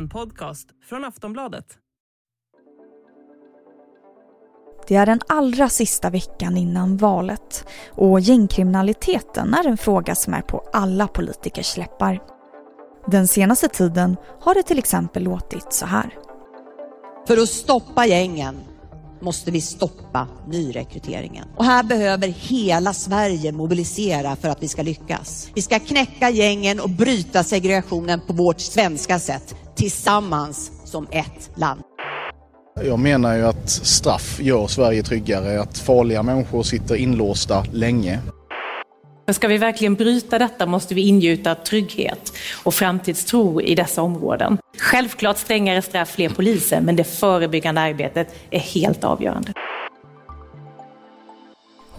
En podcast från Aftonbladet. Det är den allra sista veckan innan valet och gängkriminaliteten är en fråga som är på alla politikers läppar. Den senaste tiden har det till exempel låtit så här. För att stoppa gängen måste vi stoppa nyrekryteringen. Och här behöver hela Sverige mobilisera för att vi ska lyckas. Vi ska knäcka gängen och bryta segregationen på vårt svenska sätt, tillsammans som ett land. Jag menar ju att straff gör Sverige tryggare, att farliga människor sitter inlåsta länge. Men ska vi verkligen bryta detta måste vi ingjuta trygghet och framtidstro i dessa områden. Självklart strängare straff, fler poliser, men det förebyggande arbetet är helt avgörande.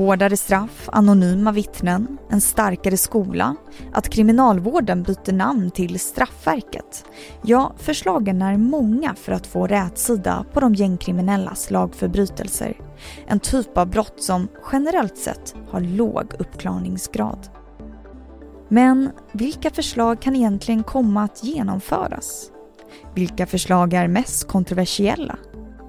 Hårdare straff, anonyma vittnen, en starkare skola, att kriminalvården byter namn till Straffverket. Ja, förslagen är många för att få rätsida på de gängkriminellas lagförbrytelser. En typ av brott som generellt sett har låg uppklarningsgrad. Men vilka förslag kan egentligen komma att genomföras? Vilka förslag är mest kontroversiella?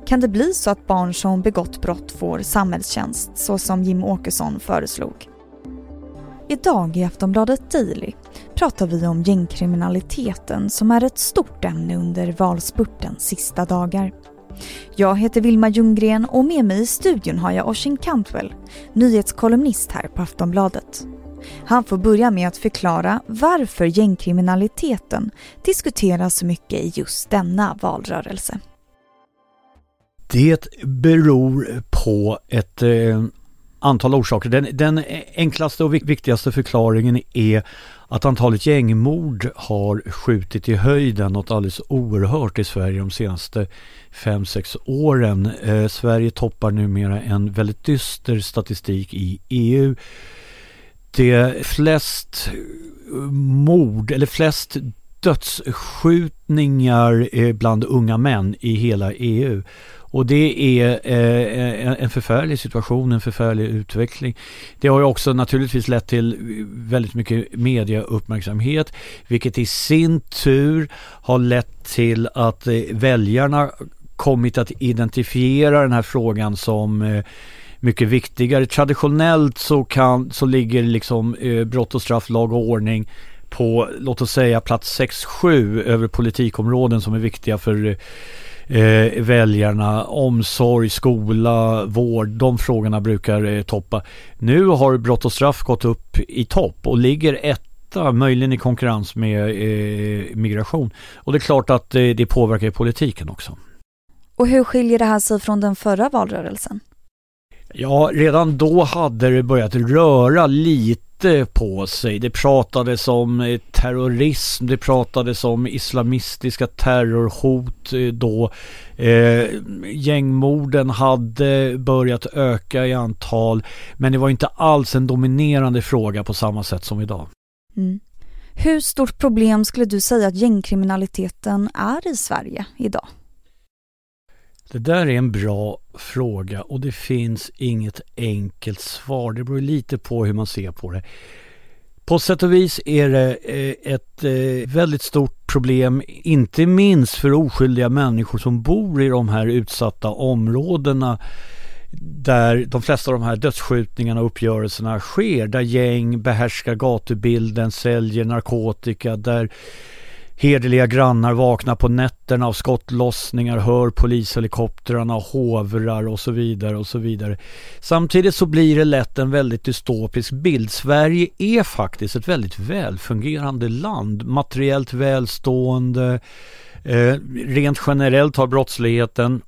Kan det bli så att barn som begått brott får samhällstjänst så som Jim Åkesson föreslog? Idag i Aftonbladet Daily pratar vi om gängkriminaliteten som är ett stort ämne under valspurtens sista dagar. Jag heter Vilma Ljunggren och med mig i studion har jag Oshin Cantwell, nyhetskolumnist här på Aftonbladet. Han får börja med att förklara varför gängkriminaliteten diskuteras så mycket i just denna valrörelse. Det beror på ett eh, antal orsaker. Den, den, enklaste och viktigaste förklaringen är att antalet gängmord har skjutit i höjden något alldeles oerhört i Sverige de senaste 5-6 åren. Eh, Sverige toppar numera en väldigt dyster statistik i EU. Det är flest mord, eller flest dödsskjutningar eh, bland unga män i hela EU. Och det är eh, en förfärlig situation, en förfärlig utveckling. Det har ju också naturligtvis lett till väldigt mycket mediauppmärksamhet vilket i sin tur har lett till att eh, väljarna kommit att identifiera den här frågan som mycket viktigare. Traditionellt så, kan, så ligger liksom brott och straff, lag och ordning på låt oss säga plats 6-7 över politikområden som är viktiga för eh, väljarna. Omsorg, skola, vård, de frågorna brukar eh, toppa. Nu har brott och straff gått upp i topp och ligger etta möjligen i konkurrens med eh, migration. Och det är klart att eh, det påverkar politiken också. Och hur skiljer det här sig från den förra valrörelsen? Ja, redan då hade det börjat röra lite på sig. Det pratades om eh, terrorism, det pratades om islamistiska terrorhot eh, då. Eh, gängmorden hade börjat öka i antal men det var inte alls en dominerande fråga på samma sätt som idag. Mm. Hur stort problem skulle du säga att gängkriminaliteten är i Sverige idag? Det där är en bra fråga och det finns inget enkelt svar. Det beror lite på hur man ser på det. På sätt och vis är det eh, ett eh, väldigt stort problem, inte minst för oskyldiga människor som bor i de här utsatta områdena där de flesta av de här dödsskjutningarna och uppgörelserna sker, där gäng behärskar gatubilden, säljer narkotika, där Hederliga grannar vaknar på nätterna av skottlossningar, hör polishelikoptrarna, hovrar och så vidare och så vidare. Samtidigt så blir det lätt en väldigt dystopisk bild. Sverige är faktiskt ett väldigt välfungerande land, materiellt välstående. Eh, rent generellt har brottsligheten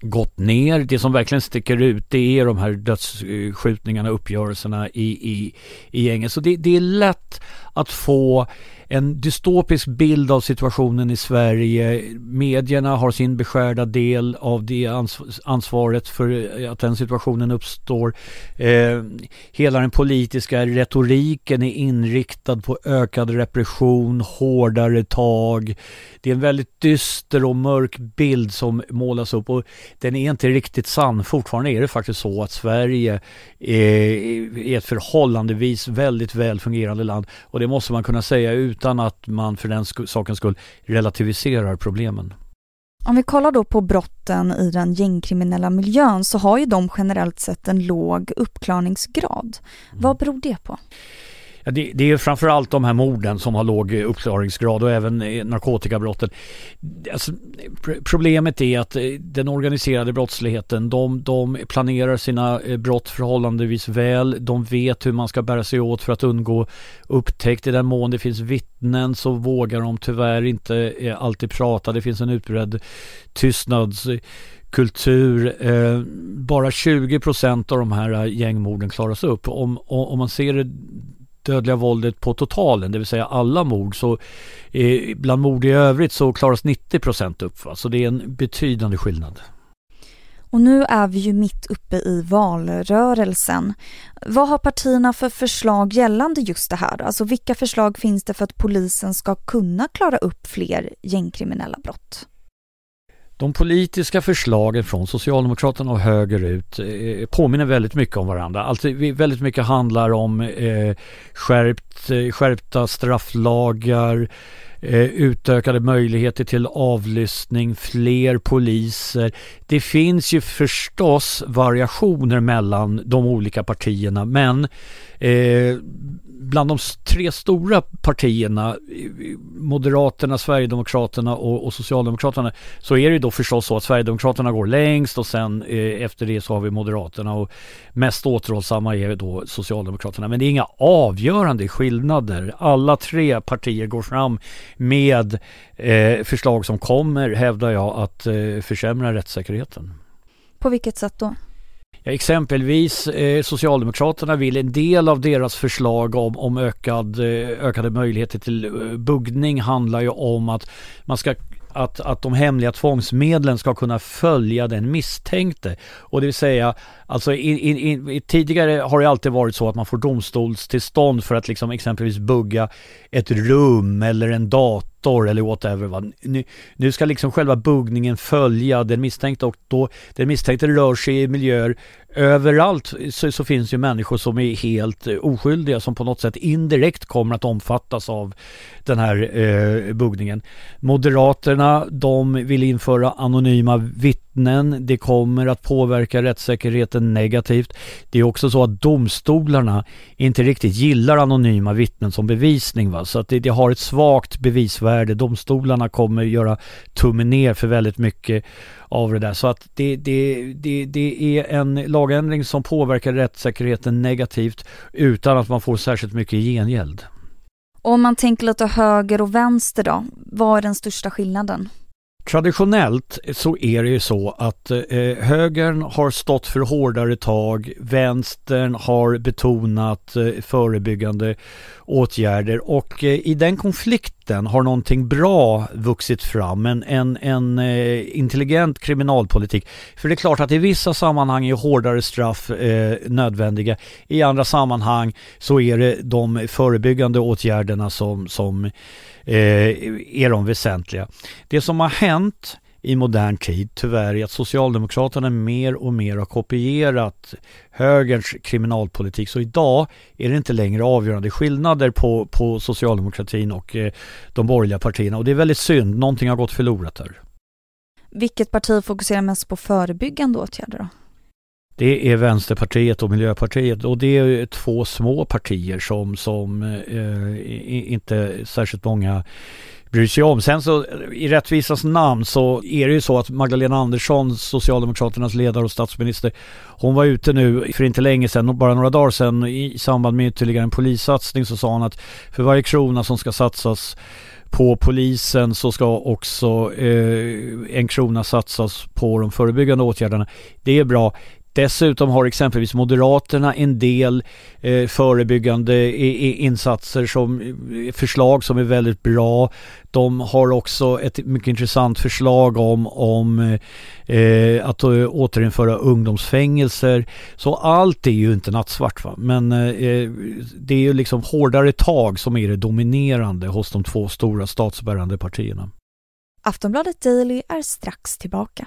gått ner. Det som verkligen sticker ut det är de här dödsskjutningarna, uppgörelserna i, i, i gängen. Så det, det är lätt att få en dystopisk bild av situationen i Sverige. Medierna har sin beskärda del av det ansvaret för eh, att den situationen uppstår. Eh, hela den politiska retoriken är inriktad på ökad repression, hårdare tag. Det är en väldigt dyster och mörk bild som målas upp och den är inte riktigt sann. Fortfarande är det faktiskt så att Sverige eh, är ett förhållandevis väldigt väl fungerande land och det måste man kunna säga ut utan att man för den sk sakens skull relativiserar problemen. Om vi kollar då på brotten i den gängkriminella miljön så har ju de generellt sett en låg uppklarningsgrad. Mm. Vad beror det på? Det, det är framförallt de här morden som har låg uppklaringsgrad och även eh, narkotikabrotten. Alltså, problemet är att eh, den organiserade brottsligheten, de, de planerar sina eh, brott förhållandevis väl. De vet hur man ska bära sig åt för att undgå upptäckt. I den mån det finns vittnen så vågar de tyvärr inte alltid prata. Det finns en utbredd tystnadskultur. bara 20 procent av de här gängmorden klaras upp. Om, om man ser det dödliga våldet på totalen, det vill säga alla mord, så eh, bland mord i övrigt så klaras 90 procent upp. Va? Så det är en betydande skillnad. Och nu är vi ju mitt uppe i valrörelsen. Vad har partierna för förslag gällande just det här? Alltså vilka förslag finns det för att polisen ska kunna klara upp fler gängkriminella brott? De politiska förslagen från Socialdemokraterna och högerut eh, påminner väldigt mycket om varandra. Alltså, väldigt mycket handlar om eh, skärpt, eh, skärpta strafflagar, eh, utökade möjligheter till avlyssning, fler poliser. Det finns ju förstås variationer mellan de olika partierna men eh, bland de tre stora partierna, eh, Moderaterna, Sverigedemokraterna och, och, Socialdemokraterna, så är det då förstås så att Sverigedemokraterna går längst och sen eh, efter det så har vi Moderaterna och mest återhållsamma är då Socialdemokraterna. Men det är inga avgörande skillnader. Alla tre partier går fram med eh, förslag som kommer, hävdar jag, att eh, försämra rättssäkerheten. På vilket sätt då? Exempelvis eh, Socialdemokraterna vill en del av deras förslag om, om ökad, eh, ökade möjligheter till eh, buggning handlar ju om att man ska att, att de hemliga tvångsmedlen ska kunna följa den misstänkte. Och det vill säga, alltså i, i, i, tidigare har det alltid varit så att man får domstolstillstånd för att liksom exempelvis bugga ett rum eller en dator eller whatever. Va? Nu, nu ska liksom själva buggningen följa den misstänkte och då den misstänkte rör sig i miljöer överallt så, så, finns ju människor som är helt eh, oskyldiga som på något sätt indirekt kommer att omfattas av den här eh, buggningen. Moderaterna de vill införa anonyma vittnen. Det kommer att påverka rättssäkerheten negativt. Det är också så att domstolarna inte riktigt gillar anonyma vittnen som bevisning. Va? Så att det, det har ett svagt bevisvärde. Domstolarna kommer göra tummen ner för väldigt mycket av det där. Så att det, det, det, det är en lagändring som påverkar rättssäkerheten negativt utan att man får särskilt mycket gengäld. Om man tänker lite höger och vänster då, vad är den största skillnaden? Traditionellt så är det ju så att eh, högern har stått för hårdare tag, vänstern har betonat eh, förebyggande åtgärder och eh, i den konflikten har någonting bra vuxit fram, en, en, en eh, intelligent kriminalpolitik. För det är klart att i vissa sammanhang är hårdare straff eh, nödvändiga, i andra sammanhang så är det de förebyggande åtgärderna som, som Eh, är de väsentliga. Det som har hänt i modern tid tyvärr är att Socialdemokraterna mer och mer har kopierat högerns kriminalpolitik. Så idag är det inte längre avgörande skillnader på, på socialdemokratin och eh, de borgerliga partierna och det är väldigt synd. Någonting har gått förlorat där. Vilket parti fokuserar mest på förebyggande åtgärder då? Det är Vänsterpartiet och Miljöpartiet och det är två små partier som, som eh, inte särskilt många bryr sig om. Sen så i rättvisans namn så är det ju så att Magdalena Andersson, Socialdemokraternas ledare och statsminister, hon var ute nu för inte länge sedan, bara några dagar sedan i samband med ytterligare en polissatsning så sa hon att för varje krona som ska satsas på polisen så ska också eh, en krona satsas på de förebyggande åtgärderna. Det är bra. Dessutom har exempelvis Moderaterna en del eh, förebyggande insatser som eh, förslag som är väldigt bra. De har också ett mycket intressant förslag om, om eh, att eh, återinföra ungdomsfängelser. Så allt är ju inte nattsvart va? men eh, det är ju liksom hårdare tag som är det dominerande hos de två stora statsbärande partierna. Aftonbladet Daily är strax tillbaka.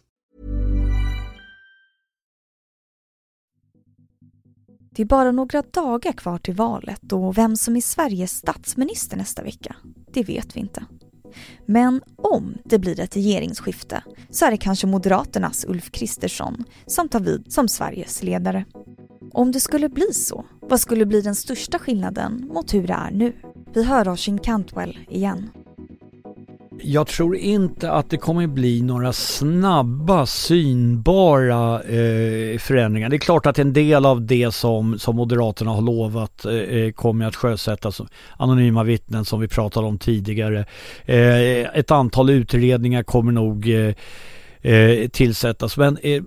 Det är bara några dagar kvar till valet och vem som är Sveriges statsminister nästa vecka, det vet vi inte. Men om det blir ett regeringsskifte så är det kanske Moderaternas Ulf Kristersson som tar vid som Sveriges ledare. Om det skulle bli så, vad skulle bli den största skillnaden mot hur det är nu? Vi hör Oshin Cantwell igen. Jag tror inte att det kommer bli några snabba synbara eh, förändringar. Det är klart att en del av det som, som Moderaterna har lovat eh, eh kommer att sjösättas. Anonyma vittnen som vi pratade om tidigare. Eh, ett antal utredningar kommer nog eh, eh, tillsättas. Men eh,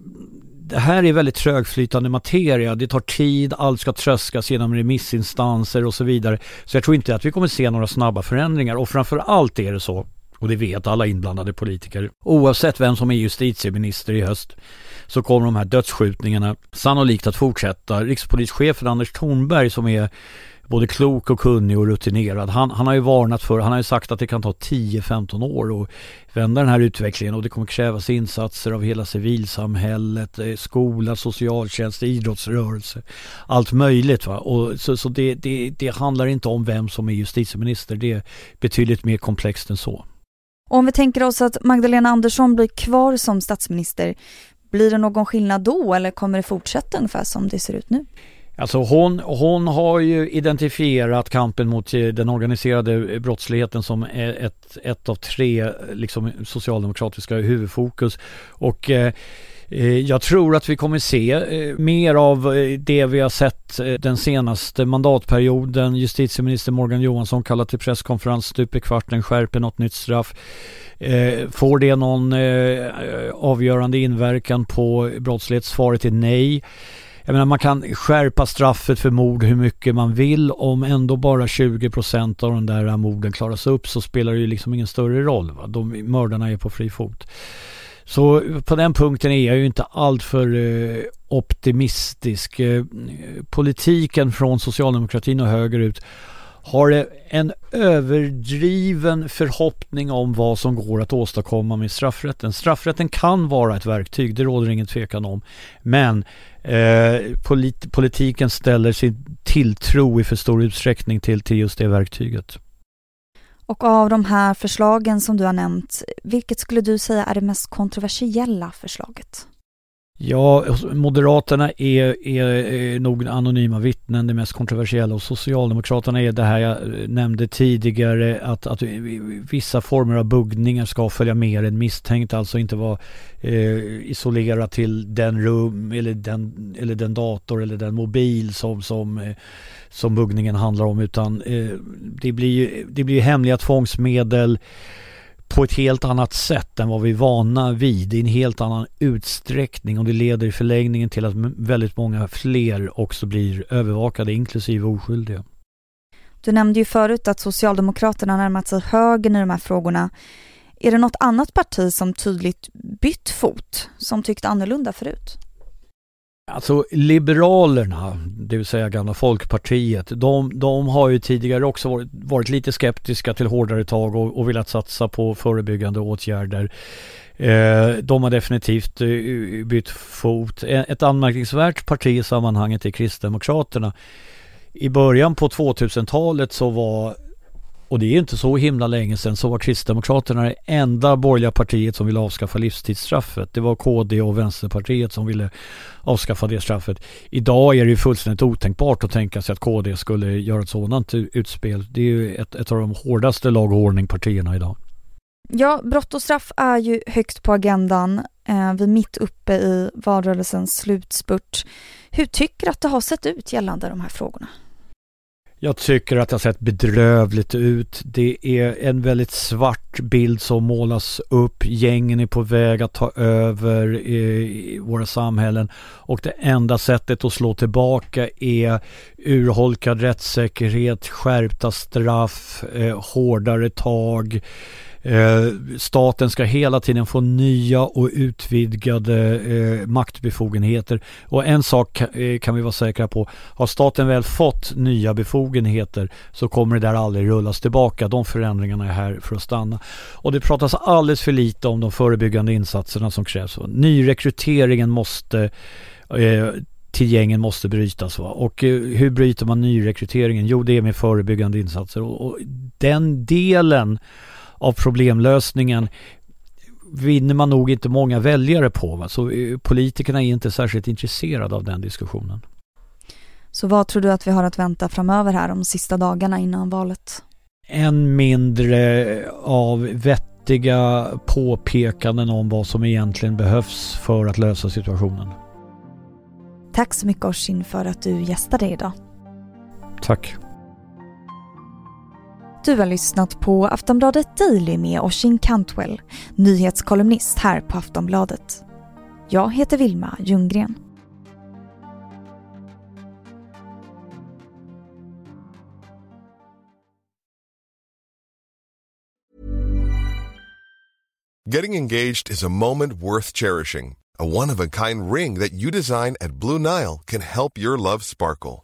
det här är väldigt trögflytande materia. Det tar tid, allt ska tröskas genom remissinstanser och så vidare. Så jag tror inte att vi kommer se några snabba förändringar och framför allt är det så och det vet alla inblandade politiker. Oavsett vem som är justitieminister i höst så kommer de här dödsskjutningarna sannolikt att fortsätta. Rikspolischefen Anders Thornberg som är både klok och kunnig och rutinerad. Han, han har ju varnat för, han har ju sagt att det kan ta 10-15 år att vända den här utvecklingen och det kommer krävas insatser av hela civilsamhället, eh, skola, socialtjänst, idrottsrörelse, allt möjligt. Va? Och så så det, det, det handlar inte om vem som är justitieminister, det är betydligt mer komplext än så om vi tänker oss att Magdalena Andersson blir kvar som statsminister, blir det någon skillnad då eller kommer det fortsätta ungefär som det ser ut nu? Alltså hon, hon har ju identifierat kampen mot eh, den organiserade brottsligheten som eh, ett, ett av tre liksom, socialdemokratiska huvudfokus. Och eh, Eh, jag tror att vi kommer se eh, mer av eh, det vi har sett den senaste mandatperioden. Justitieminister Morgan Johansson kallar till presskonferens stup i kvarten, skärper något nytt straff. Får det någon avgörande inverkan på brottslighet? Svaret är nej. Jag menar man kan skärpa straffet för mord hur mycket man vill. Om ändå bara 20 procent av de där morden klaras upp så spelar det ju liksom ingen större roll. Va? De, mördarna är på fri fot. Så på den punkten är jag ju inte alltför eh, optimistisk. Eh, politiken från socialdemokratin och högerut har eh, en överdriven förhoppning om vad som går att åstadkomma med straffrätten. Straffrätten kan vara ett verktyg, det råder ingen tvekan om. Men eh, polit politiken ställer sin tilltro i för stor utsträckning till, till just det verktyget. Och av de här förslagen som du har nämnt, vilket skulle du säga är det mest kontroversiella förslaget? Ja, Moderaterna är, är, eh, nog anonyma vittnen det mest kontroversiella och Socialdemokraterna är det här jag eh, nämnde tidigare att, att vissa former av buggningar ska följa med en misstänkt, alltså inte vara eh, isolerad till den rum eller den, eller den dator eller den mobil som, som, eh, som buggningen handlar om utan eh, det blir, det blir hemliga tvångsmedel på ett helt annat sätt än vad vi är vana vid i en helt annan utsträckning och det leder i förlängningen till att väldigt många fler också blir övervakade inklusive oskyldiga. Du nämnde ju förut att Socialdemokraterna närmat sig högern i de här frågorna. Är det något annat parti som tydligt bytt fot, som tyckte annorlunda förut? Alltså Liberalerna, det vill säga gamla Folkpartiet, de, de har ju tidigare också varit, varit, lite skeptiska till hårdare tag och, och velat satsa på förebyggande åtgärder. Eh, de har definitivt eh, bytt fot. E, ett anmärkningsvärt parti i sammanhanget är Kristdemokraterna. I början på 2000-talet så var och det är inte så himla länge sedan så var Kristdemokraterna det enda borgerliga partiet som ville avskaffa livstidsstraffet. Det var KD och Vänsterpartiet som ville avskaffa det straffet. Idag är det ju fullständigt otänkbart att tänka sig att KD skulle göra ett sådant utspel. Det är ju ett, ett av de hårdaste lag och ordningpartierna idag. Ja, brott och straff är ju högt på agendan. Eh, vi är mitt uppe i valrörelsens slutspurt. Hur tycker du att det har sett ut gällande de här frågorna? Jag tycker att det har sett bedrövligt ut. Det är en väldigt svart bild som målas upp. Gängen är på väg att ta över i våra samhällen och det enda sättet att slå tillbaka är urholkad rättssäkerhet, skärpta straff, eh, hårdare tag. Eh, staten ska hela tiden få nya och utvidgade eh, maktbefogenheter. Och en sak eh, kan vi vara säkra på. Har staten väl fått nya befogenheter så kommer det där aldrig rullas tillbaka. De förändringarna är här för att stanna. Och det pratas alldeles för lite om de förebyggande insatserna som krävs. Nyrekryteringen måste eh, till gängen måste brytas. Va? Och eh, hur bryter man nyrekryteringen? Jo, det är med förebyggande insatser. Och, och den delen av problemlösningen vinner man nog inte många väljare på. Va? Så eh, politikerna är inte särskilt intresserade av den diskussionen. Så vad tror du att vi har att vänta framöver här de sista dagarna innan valet? Än mindre av vettiga påpekanden om vad som egentligen behövs för att lösa situationen. Tack så mycket Oshin för att du gästade idag. Tack. Du har lyssnat på Aftonbladet Daily med Oshin Cantwell, nyhetskolumnist här på Aftonbladet. Jag heter Vilma Ljunggren. Getting engaged is a moment worth cherishing. A one-of-a-kind ring that you design at Blue Nile can help your love sparkle.